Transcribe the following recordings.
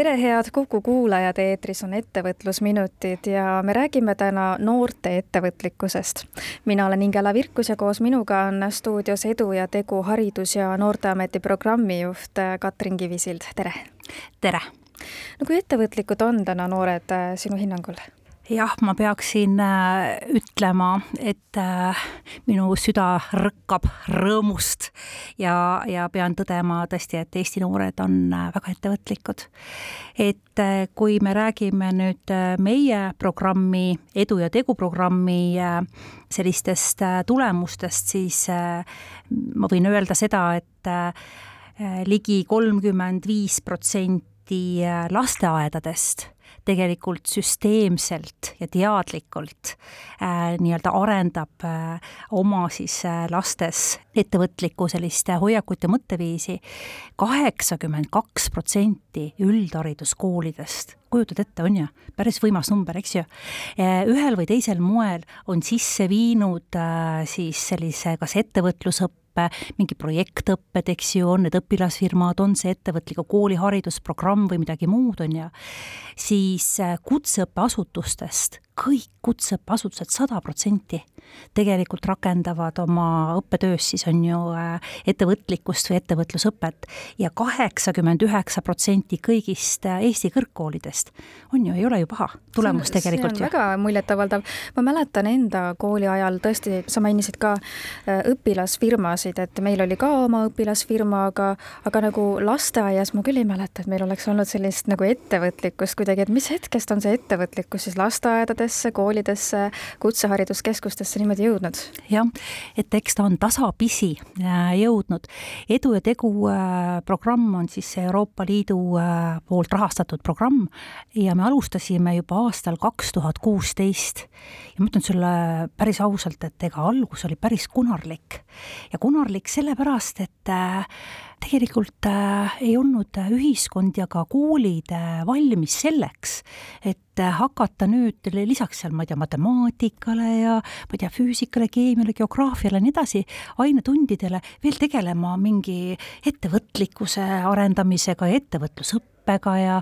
tere, head Kuku kuulajad, eetris on Ettevõtlusminutid ja me räägime täna noorte ettevõtlikkusest. mina olen Ingela Virkus ja koos minuga on stuudios Edu ja Tegu Haridus- ja Noorteameti programmijuht Katrin Kivisild, tere! tere! no kui ettevõtlikud on täna noored sinu hinnangul? Jah, ma peaksin äh, ütlema, et äh, minu süda rõkkab rõõmust ja, ja pean tõdema tõesti, et Eesti noored on äh, väga ettevõtlikud. et kui me räägime nüüd meie programmi, Edu ja Tegu programmi sellistest tulemustest, siis ma võin öelda seda, et ligi kolmkümmend viis protsenti lasteaedadest tegelikult süsteemselt ja teadlikult äh, nii-öelda arendab äh, oma siis äh, lastes ettevõtlikku sellist hoiakut ja mõtteviisi. kaheksakümmend kaks protsenti üldhariduskoolidest, kujutad ette, on ju, päris võimas number, eks ju, äh, ühel või teisel moel on sisse viinud äh, siis sellise kas ettevõtlusõppe, õppe, mingi projektõpped, eks ju, on need õpilasfirmad, on see ettevõtliku kooli haridusprogramm või midagi muud, on ju, siis äh, kutseõppeasutustest. Kõik kutseõppeasutused sada protsenti tegelikult rakendavad oma õppetöös siis on ju äh, ettevõtlikkust või ettevõtlusõpet ja kaheksakümmend üheksa protsenti kõigist äh, Eesti kõrgkoolidest on ju, ei ole ju paha tulemus see on, tegelikult. see on ju. väga muljetavaldav. ma mäletan enda kooli ajal tõesti, sa mainisid ka õpilasfirmasid, et meil oli ka oma õpilasfirma, aga, aga nagu lasteaias ma küll ei mäleta, et meil oleks olnud sellist nagu ettevõtlikkust kuidagi, et mis hetkest on see ettevõtlikkus siis lasteaedadesse, koolidesse, kutsehariduskeskustesse niimoodi jõudnud? jah, et eks ta on tasapisi äh, jõudnud. edu ja tegu äh, programm on siis Euroopa Liidu äh, poolt rahastatud programm ja me alustasime juba aastal kaks tuhat kuusteist. ja ma ütlen sulle päris ausalt, et ega algus oli päris kunarlik ja kunarlik sellepärast, et tegelikult äh, ei olnud ühiskond ja ka koolid äh, valmis selleks, et hakata nüüd lisaks seal, ma ei tea, matemaatikale ja ma ei tea, füüsikale, keemiale, geograafiale ja nii edasi, ainetundidele veel tegelema mingi ettevõtlikkuse arendamisega ja ettevõtlusõppega õppega ja,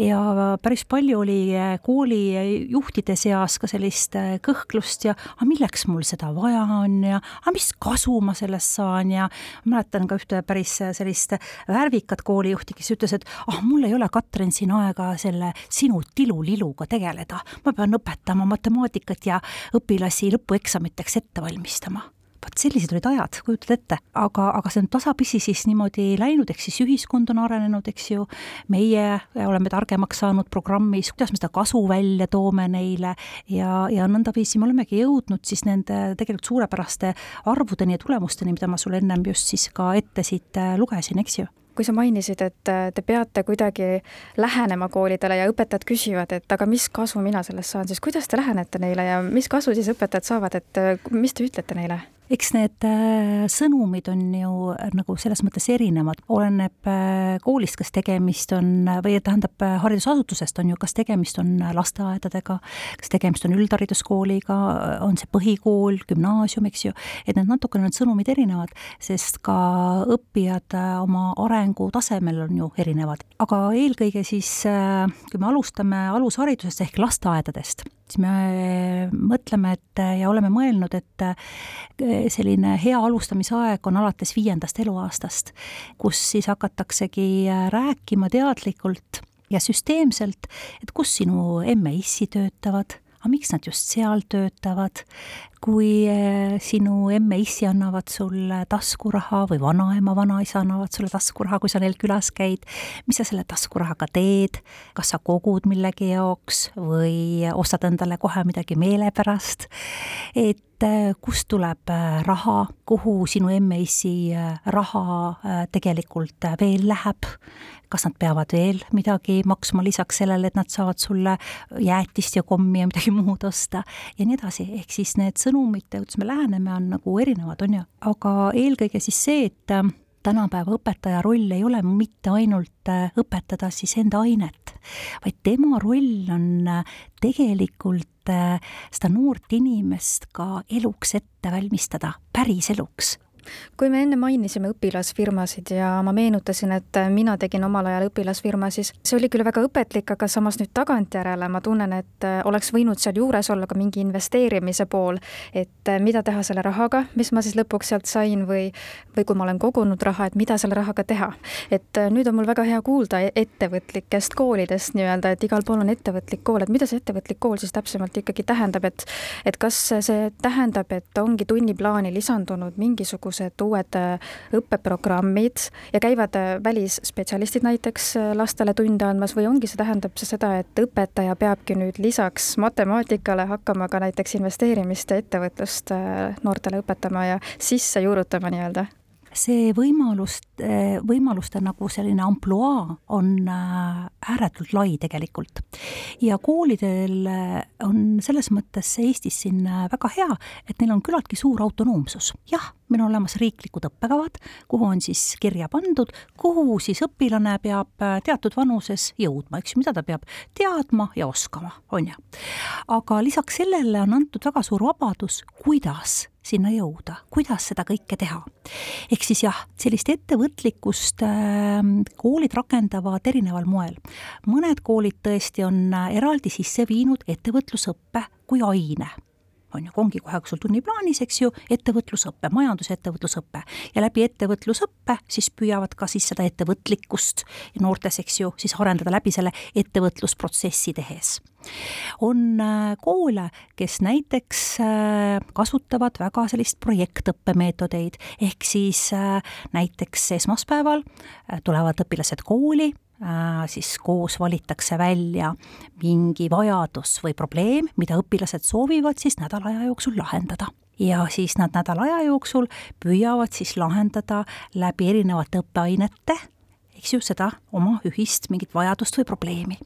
ja päris palju oli eh, koolijuhtide seas ka sellist eh, kõhklust ja aga milleks mul seda vaja on ja aga mis kasu ma sellest saan? Ja mäletan ka ühte päris sellist värvikat koolijuhti, kes ütles, et ah, mul ei ole, Katrin, siin aega selle sinu tiluliluga tegeleda, ma pean õpetama matemaatikat ja õpilasi lõpueksamiteks ette valmistama vot sellised olid ajad, kujutad ette, aga, aga see on tasapisi siis niimoodi läinud, ehk siis ühiskond on arenenud, eks ju, meie oleme targemaks saanud programmis, kuidas me seda kasu välja toome neile. Ja, ja nõndaviisi me olemegi jõudnud siis nende tegelikult suurepäraste arvudeni ja tulemusteni, mida ma sulle ennem just siis ka ette siit äh, lugesin, eks ju. Kui sa mainisid, et äh, te peate kuidagi lähenema koolidele ja õpetajad küsivad, et aga mis kasu mina sellest saan, siis kuidas te lähenete neile ja mis kasu siis õpetajad saavad, et äh, mis te ütlete neile? Eks need äh, sõnumid on ju äh, nagu selles mõttes erinevad, oleneb äh, koolist, kas tegemist on, või tähendab, haridusasutusest on ju, kas tegemist on lasteaedadega, kas tegemist on üldhariduskooliga, on see põhikool, gümnaasium, eks ju, et need natukene need sõnumid erinevad, sest ka õppijad oma arengutasemel on ju erinevad. aga eelkõige siis, kui me alustame alusharidusest ehk lasteaedadest, siis me mõtleme, et ja oleme mõelnud, et selline hea alustamisaeg on alates viiendast eluaastast, kus siis hakataksegi rääkima teadlikult ja süsteemselt, et kus sinu emme-issi töötavad aga miks nad just seal töötavad, kui eh, sinu emme-issi annavad sulle taskuraha või vanaema, vanaisa annavad sulle taskuraha, kui sa neil külas käid, mis sa selle taskurahaga teed, kas sa kogud millegi jaoks või ostad endale kohe midagi meele pärast, et äh, kust tuleb äh, raha, kuhu sinu MAC-i raha tegelikult veel läheb, kas nad peavad veel midagi maksma lisaks sellele, et nad saavad sulle jäätist ja kommi ja midagi muud osta ja nii edasi, ehk siis need sõnumid, kuidas me läheneme, on nagu erinevad, on ju, aga eelkõige siis see, et tänapäeva õpetaja roll ei ole mitte ainult äh, õpetada siis enda ainet, vaid tema roll on äh, tegelikult äh, seda noort inimest ka eluks ette valmistada, päriseluks kui me enne mainisime õpilasfirmasid ja ma meenutasin, et mina tegin omal ajal õpilasfirma, siis see oli küll väga õpetlik, aga samas nüüd tagantjärele ma tunnen, et oleks võinud seal juures olla ka mingi investeerimise pool, et mida teha selle rahaga, mis ma siis lõpuks sealt sain või, või kui ma olen kogunud raha, et mida selle rahaga teha. et nüüd on mul väga hea kuulda ettevõtlikest koolidest nii-öelda, et igal pool on ettevõtlik kool, et mida see ettevõtlik kool siis täpsemalt ikkagi tähendab, et et kas see tähendab, et ongi tunniplaani lisandunud mingisugused mingisugused uued äh, õppeprogrammid ja käivad äh, välisspetsialistid näiteks äh, lastele tunde andmas või ongi see, tähendab see seda, et õpetaja peabki nüüd lisaks matemaatikale hakkama ka näiteks investeerimist ja ettevõtlust noortele õpetama ja sisse juurutama nii-öelda? see võimalust, võimaluste nagu selline ampluaa on ääretult lai tegelikult. ja koolidel on selles mõttes Eestis siin väga hea, et neil on küllaltki suur autonoomsus. jah, meil on olemas riiklikud õppekavad, kuhu on siis kirja pandud, kuhu siis õpilane peab äh, teatud vanuses jõudma, eks ju, mida ta peab teadma ja oskama, on ju. aga lisaks sellele on antud väga suur vabadus, kuidas sinna jõuda, kuidas seda kõike teha. ehk siis jah, sellist ettevõtlikkust äh, koolid rakendavad erineval moel. mõned koolid tõesti on äh, eraldi sisse viinud ettevõtlusõppe kui aine on ju, ongi kohe sul tunniplaanis, eks ju, ettevõtlusõpe, majandusettevõtlusõpe. Ja läbi ettevõtlusõppe siis püüavad ka siis seda ettevõtlikkust noortes, eks ju, siis arendada läbi selle ettevõtlusprotsessi tehes. On äh, koole, kes näiteks äh, kasutavad väga sellist projektõppemeetodeid, ehk siis äh, näiteks esmaspäeval tulevad õpilased kooli siis koos valitakse välja mingi vajadus või probleem, mida õpilased soovivad siis nädala aja jooksul lahendada. Ja siis nad nädala aja jooksul püüavad siis lahendada läbi erinevate õppeainete eks ju, seda oma ühist mingit vajadust või probleemi.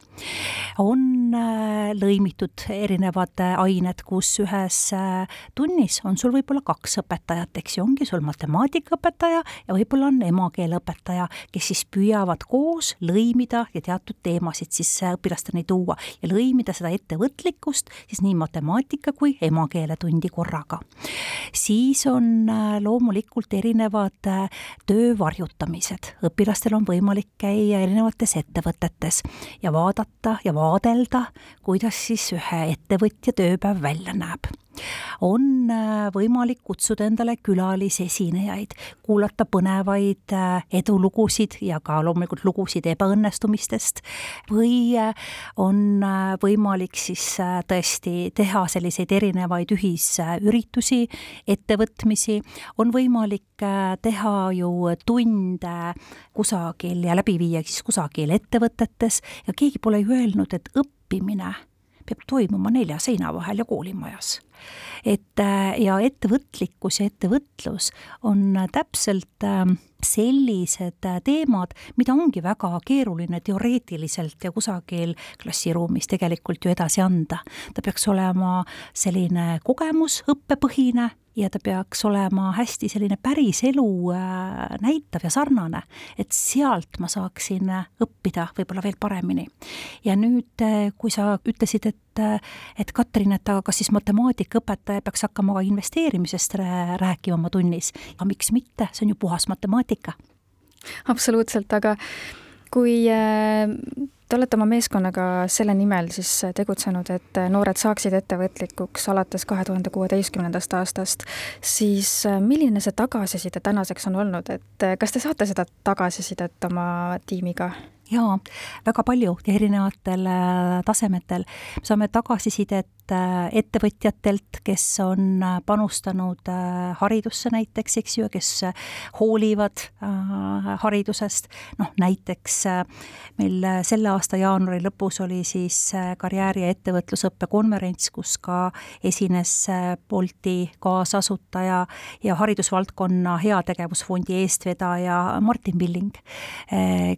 on äh, lõimitud erinevad äh, ained, kus ühes äh, tunnis on sul võib-olla kaks õpetajat, eks ju, ongi sul matemaatikaõpetaja ja võib-olla on emakeeleõpetaja, kes siis püüavad koos lõimida ja teatud teemasid siis õpilasteni tuua ja lõimida seda ettevõtlikkust siis nii matemaatika kui emakeeletundi korraga. siis on loomulikult erinevad töö varjutamised, õpilastel on võimalik võimalik käia erinevates ettevõtetes ja vaadata ja vaadelda, kuidas siis ühe ettevõtja tööpäev välja näeb on äh, võimalik kutsuda endale külalisesinejaid, kuulata põnevaid äh, edulugusid ja ka loomulikult lugusid ebaõnnestumistest või äh, on võimalik siis tõesti teha selliseid erinevaid ühisüritusi, ettevõtmisi, on võimalik teha ju tunde kusagil ja läbi viia siis kusagil ettevõtetes ja keegi pole ju öelnud, et õppimine peab toimuma nelja seina vahel ja koolimajas et äh, ja ettevõtlikkus ja ettevõtlus on täpselt ähm, sellised äh, teemad, mida ongi väga keeruline teoreetiliselt ja kusagil klassiruumis tegelikult ju edasi anda. ta peaks olema selline kogemus, õppepõhine ja ta peaks olema hästi selline päriselu äh, näitav ja sarnane, et sealt ma saaksin õppida võib-olla veel paremini. ja nüüd, kui sa ütlesid, et et Katrin, et aga kas siis matemaatikaõpetaja peaks hakkama ka investeerimisest rääkima oma tunnis, aga miks mitte, see on ju puhas matemaatika. absoluutselt, aga kui äh, Te olete oma meeskonnaga selle nimel siis tegutsenud, et noored saaksid ettevõtlikuks alates kahe tuhande kuueteistkümnendast aastast, siis äh, milline see tagasiside tänaseks on olnud, et äh, kas te saate seda tagasisidet oma tiimiga? jaa, väga palju erinevatel tasemetel. saame tagasisidet ettevõtjatelt, kes on panustanud haridusse näiteks, eks ju, kes hoolivad haridusest, noh näiteks meil selle aasta jaanuari lõpus oli siis karjääri- ja ettevõtlusõppe konverents, kus ka esines Bolti kaasasutaja ja haridusvaldkonna heategevusfondi eestvedaja Martin Pilling,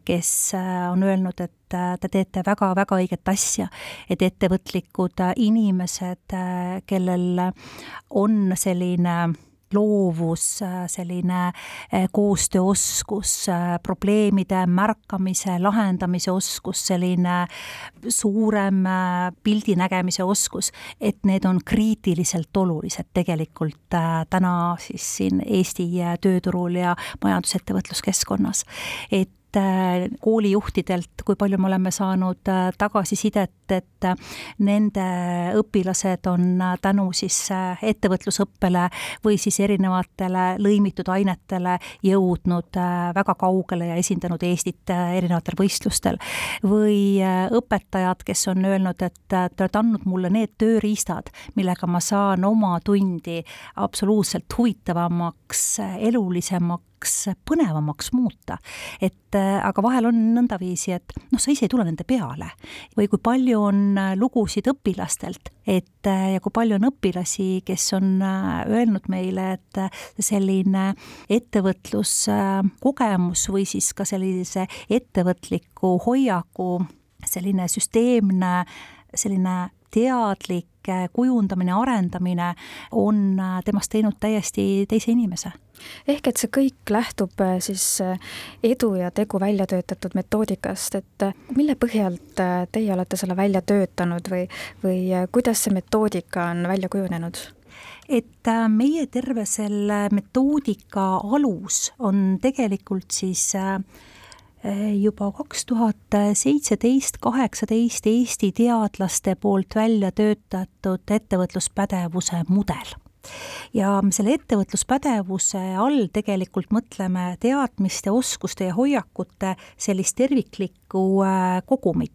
kes on öelnud, et te teete väga-väga õiget asja, et ettevõtlikud inimesed, kellel on selline loovus, selline koostööoskus, probleemide märkamise, lahendamise oskus, selline suurem pildi nägemise oskus, et need on kriitiliselt olulised tegelikult täna siis siin Eesti tööturul ja majandusettevõtluskeskkonnas. et Äh, koolijuhtidelt, kui palju me oleme saanud äh, tagasisidet, et äh, nende õpilased on tänu siis ettevõtlusõppele või siis erinevatele lõimitud ainetele jõudnud väga kaugele ja esindanud Eestit erinevatel võistlustel. või õpetajad, kes on öelnud, et te olete andnud mulle need tööriistad, millega ma saan oma tundi absoluutselt huvitavamaks, elulisemaks, põnevamaks, põnevamaks muuta. et äh, aga vahel on nõndaviisi, et noh, sa ise ei tule nende peale. või kui palju on äh, lugusid õpilastelt, et äh, ja kui palju on õpilasi, kes on öelnud meile, et selline ettevõtluskogemus või siis ka sellise ettevõtliku hoiaku selline süsteemne, selline teadlik kujundamine, arendamine on temast teinud täiesti teise inimese ehk et see kõik lähtub äh, siis äh, edu ja tegu välja töötatud metoodikast, et äh, mille põhjalt teie olete selle välja töötanud või, või kuidas see metoodika on välja kujunenud? et meie terve selle metoodika alus on tegelikult siis juba kaks tuhat seitseteist, kaheksateist Eesti teadlaste poolt välja töötatud ettevõtluspädevuse mudel. Ja selle ettevõtluspädevuse all tegelikult mõtleme teadmiste, oskuste ja hoiakute sellist terviklikku äh, kogumit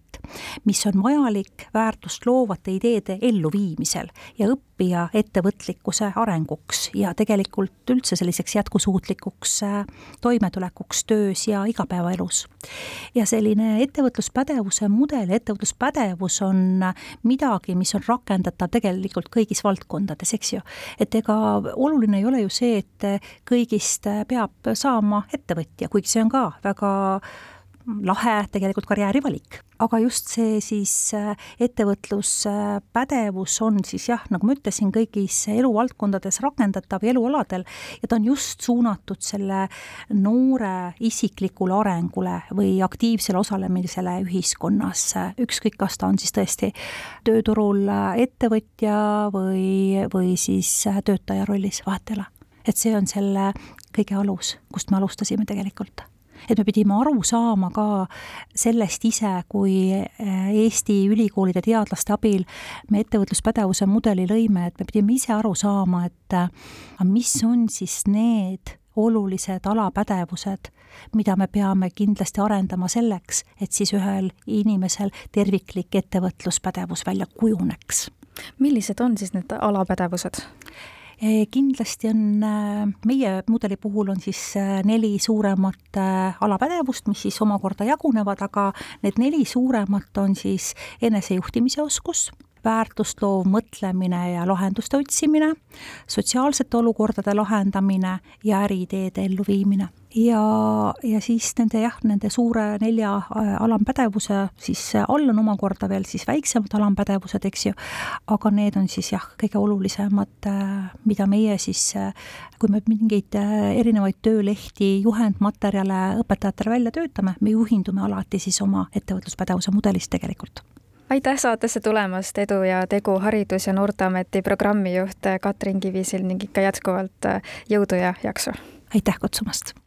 mis on vajalik väärtust loovate ideede elluviimisel ja õppija ettevõtlikkuse arenguks ja tegelikult üldse selliseks jätkusuutlikuks äh, toimetulekuks töös ja igapäevaelus. ja selline ettevõtluspädevuse mudel, ettevõtluspädevus on midagi, mis on rakendatav tegelikult kõigis valdkondades, eks ju. et ega oluline ei ole ju see, et kõigist peab saama ettevõtja, kuigi see on ka väga lahe tegelikult karjäärivalik. aga just see siis äh, ettevõtluspädevus on siis jah, nagu ma ütlesin, kõigis eluvaldkondades rakendatav ja elualadel ja ta on just suunatud selle noore isiklikule arengule või aktiivsele osalemisele ühiskonnas, ükskõik, kas ta on siis tõesti tööturul ettevõtja või, või siis töötaja rollis, vahet ei ole. et see on selle kõige alus, kust me alustasime tegelikult et me pidime aru saama ka sellest ise, kui eh, Eesti ülikoolide teadlaste abil me ettevõtluspädevuse mudeli lõime, et me pidime ise aru saama, et mis on siis need olulised alapädevused, mida me peame kindlasti arendama selleks, et siis ühel inimesel terviklik ettevõtluspädevus välja kujuneks. millised on siis need alapädevused? Eh, kindlasti on äh, meie mudeli puhul on siis äh, neli suuremat alapädevust, mis siis omakorda jagunevad, aga need neli suuremat on siis enesejuhtimise oskus, väärtust loov mõtlemine ja lahenduste otsimine, sotsiaalsete olukordade lahendamine ja äriideede elluviimine ja, ja siis nende jah, nende suure nelja äh, alampädevuse siis all on omakorda veel siis väiksemad alampädevused, eks ju, aga need on siis jah, kõige olulisemad, äh, mida meie siis, äh, kui me mingeid erinevaid töölehti, juhendmaterjale õpetajatele välja töötame, me juhindume alati siis oma ettevõtluspädevuse mudelist tegelikult aitäh saatesse tulemast, Edu ja Tegu Haridus- ja Noorteameti programmijuht Katrin Kivisil ning ikka jätkuvalt jõudu ja jaksu! aitäh kutsumast!